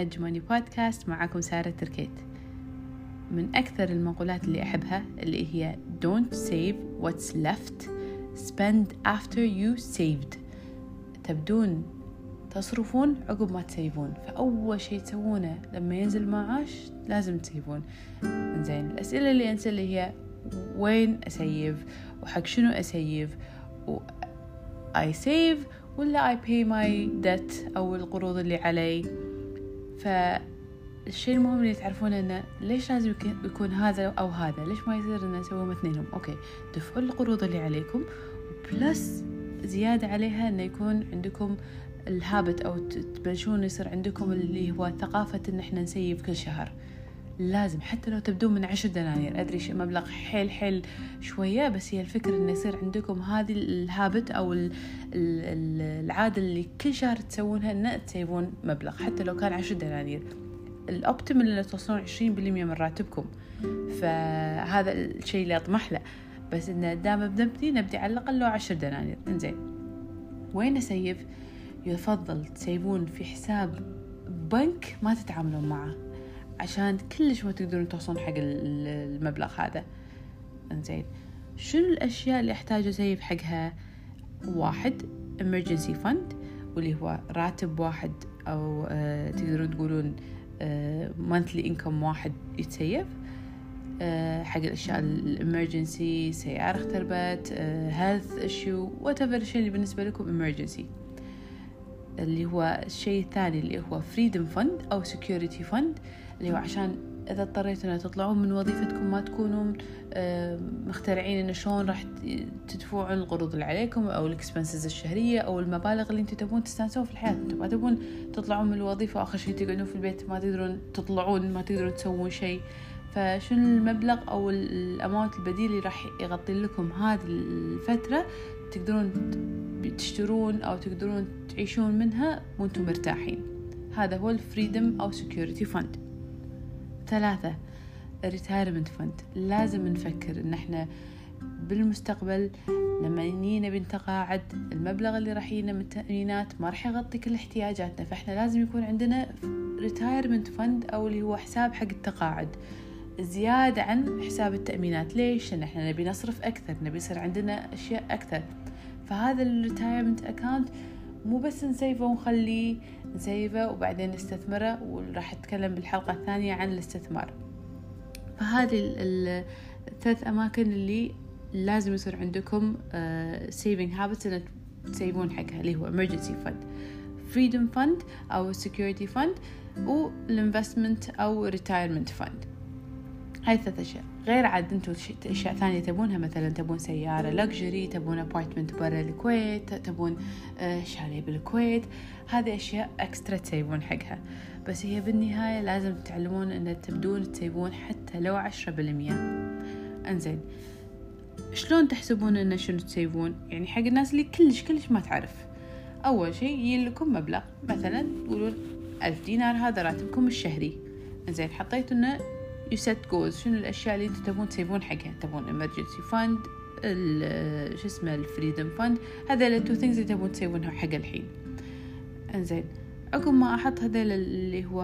أج ماني بودكاست معاكم سارة تركيت. من أكثر المقولات اللي أحبها اللي هي Don't save what's left spend after you saved. تبدون تصرفون عقب ما تسيفون. فأول شيء تسوونه لما ينزل معاش لازم تسيفون. زين الأسئلة اللي أنسى اللي هي وين أسيف؟ وحق شنو أسيف؟ و I save ولا I pay my debt أو القروض اللي علي؟ فالشيء المهم اللي تعرفونه إنه ليش لازم يكون هذا أو هذا؟ ليش ما يصير ان نسويهم اثنينهم؟ okay دفعوا القروض اللي عليكم plus زيادة عليها إنه يكون عندكم ال habit أو تبلشون يصير عندكم اللي هو ثقافة إن إحنا ن save كل شهر. لازم حتى لو تبدون من عشر دنانير. أدري مبلغ حيل حيل شوية بس هي الفكرة إنه يصير عندكم هذه الهابت أو العادة اللي كل شهر تسوونها إن تسيبون مبلغ حتى لو كان عشر دنانير. الأوبتيمال إنه توصلون عشرين بالمية من راتبكم. فهذا الشيء اللي أطمح له. بس إنه دام بنبدي نبدي على الأقل لو عشر دنانير. إنزين. وين أسيف؟ يفضل تسيبون في حساب بنك ما تتعاملون معه. عشان كلش ما تقدرون توصلون حق المبلغ هذا. إنزين. شنو الأشياء اللي أحتاج أسيف حقها واحد emergency fund واللي هو راتب واحد أو آه تقدرون تقولون آه monthly income واحد يتسيف. آه حق الأشياء الامرجنسي سيارة اختربت health issue whatever الشيء اللي بالنسبة لكم emergency. اللي هو الشيء الثاني اللي هو freedom fund أو security fund اللي هو عشان إذا اضطريتوا أن تطلعون من وظيفتكم ما تكونوا مخترعين إن شلون راح تدفعون القروض اللي عليكم أو الإكسبنسز الشهرية أو المبالغ اللي أنتم تبون تستانسون في الحياة. أنتم ما تبون تطلعون من الوظيفة وآخر شيء تقعدون في البيت ما تقدرون تطلعون ما تقدرون تسوون شيء. فشنو المبلغ أو الأماونت البديل اللي راح يغطي لكم هذه الفترة؟ تقدرون تشترون أو تقدرون تعيشون منها وأنتم مرتاحين. هذا هو ال freedom أو security fund ثلاثة retirement fund لازم نفكر إن إحنا بالمستقبل لما نجينا بنتقاعد المبلغ اللي راح يجينا من التأمينات ما راح يغطي كل احتياجاتنا. فإحنا لازم يكون عندنا retirement fund أو اللي هو حساب حق التقاعد. زيادة عن حساب التأمينات. ليش؟ لأن إحنا نبي نصرف أكثر نبي يصير عندنا أشياء أكثر. فهذا ال retirement account مو بس نسيفه ونخليه نسيفه وبعدين نستثمره وراح أتكلم بالحلقة الثانية عن الاستثمار. فهذه الثلاث أماكن اللي لازم يصير عندكم saving uh, habits إن ت save ون حقها اللي هو emergency fund freedom fund أو security fund وال investment أو retirement fund. هاي ثلاث أشياء. غير عاد أنتم أشياء ثانية تبونها مثلا تبون سيارة luxury تبون apartment برا الكويت تبون شاليه بالكويت. هذه أشياء extra ت save ون حقها. بس هي بالنهاية لازم تتعلمون إن تبدون ت save ون حتى لو عشرة بالمية. إنزين. شلون تحسبون إن شنو ت save ون؟ يعني حق الناس اللي كلش كلش ما تعرف. أول شيء يجي لكم مبلغ. مثلا تقولون ألف دينار هذا راتبكم الشهري. إنزين حطيتوا إنه you set goals. شنو الأشياء اللي أنتم تبون تسيبون حقها؟ تبون emergency fund شو اسمه ال freedom fund هذا ال two things اللي تبون تسوونها حق الحين. إنزين. عقب ما أحط هذا اللي هو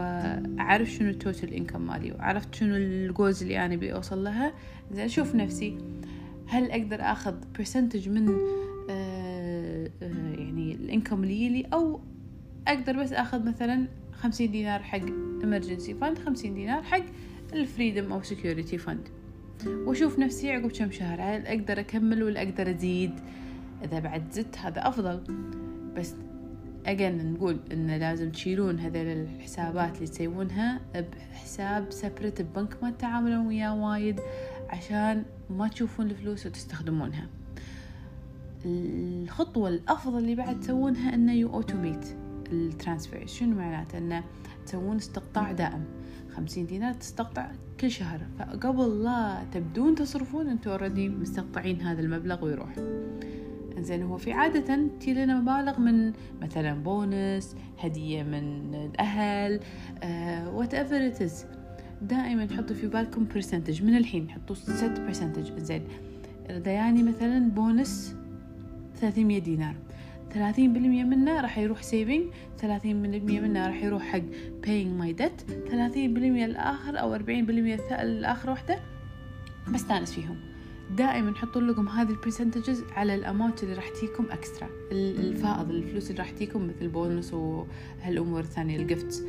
أعرف شنو ال total income مالي وعرفت شنو ال goals اللي أنا أبي أوصل لها. زين أشوف نفسي هل أقدر آخذ percentage من آه آه يعني ال income اللي يلي أو أقدر بس آخذ مثلا خمسين دينار حق emergency fund خمسين دينار حق ال freedom أو security fund وأشوف نفسي عقب كم شهر هل أقدر أكمل ولا أقدر أزيد؟ إذا بعد زدت هذا أفضل. بس again نقول إن لازم تشيلون هذول الحسابات اللي تسوونها بحساب separate ببنك ما تتعاملون وياه وايد عشان ما تشوفون الفلوس وتستخدمونها. الخطوة الأفضل اللي بعد تسوونها إنه you automate ال transfer شنو معناته إنه تسوون استقطاع دائم. خمسين دينار تستقطع كل شهر. فقبل لا تبدون تصرفون أنتوا already مستقطعين هذا المبلغ ويروح. زين هو في عادة تجي لنا مبالغ من مثلا بونس هدية من الأهل whatever it is دائما حطوا في بالكم percentage من الحين حطوا set percentage زين إذا يعني مثلا بونس ثلاثمية دينار. ثلاثين بالمية منه راح يروح saving ثلاثين بالمية منه راح يروح حق paying my debt ثلاثين بالمية الآخر أو أربعين بالمية الآخر وحدة بستانس فيهم. دائما حطوا لكم هذه ال percentages على ال amount اللي راح تجيكم extra الفائض الفلوس اللي راح تجيكم مثل بونس وهالأمور الثانية ال gifts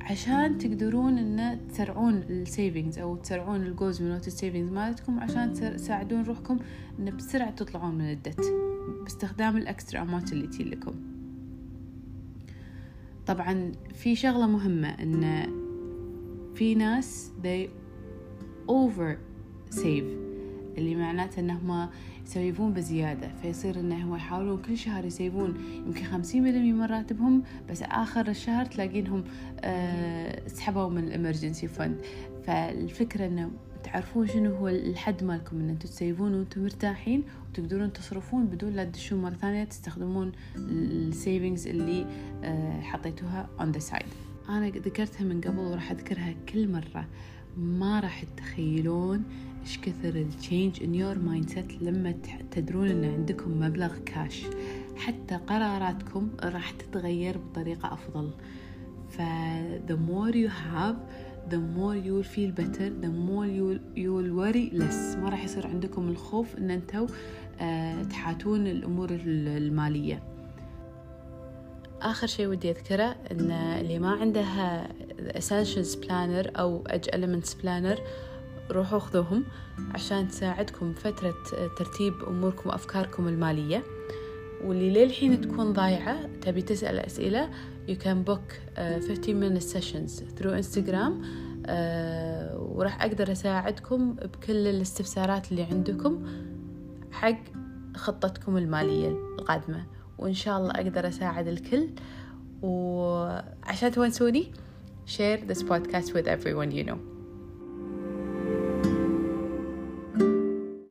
عشان تقدرون إن تسرعون ال savings أو تسرعون ال goals من ال savings مالتكم عشان تساعدون روحكم إن بسرعة تطلعون من الدت باستخدام الإكسترا اماونت اللي تجي لكم. طبعا في شغلة مهمة إن في ناس they over save اللي معناته إنهم يسيفون بزيادة. فيصير انهم يحاولون كل شهر يسيفون يمكن خمسين بالمية من راتبهم بس آخر الشهر تلاقينهم أه سحبوا من الإمرجنسي فند. فالفكرة إنه تعرفون شنو هو الحد مالكم إن أنتم تسيفون وأنتم مرتاحين وتقدرون تصرفون بدون لا تدشون مرة ثانية تستخدمون ال savings اللي أه حطيتوها on the side. أنا ذكرتها من قبل وراح أذكرها كل مرة. ما راح تتخيلون إيش كثر ال change in your mindset لما تدرون إن عندكم مبلغ كاش حتى قراراتكم راح تتغير بطريقة أفضل. ف the more you have the more you will feel better the more you will, you will worry less. ما راح يصير عندكم الخوف إن أنتم آه تحاتون الأمور المالية. آخر شيء ودي أذكره إن اللي ما عندها Essentials Planner أو Edge Elements Planner روحوا خذوهم عشان تساعدكم فترة ترتيب أموركم وأفكاركم المالية. واللي للحين تكون ضايعة تبي تسأل أسئلة you can book uh, 15 minute sessions through Instagram uh, وراح أقدر أساعدكم بكل الاستفسارات اللي عندكم حق خطتكم المالية القادمة. وإن شاء الله أقدر أساعد الكل. وعشان تونسوني share this podcast with everyone you know.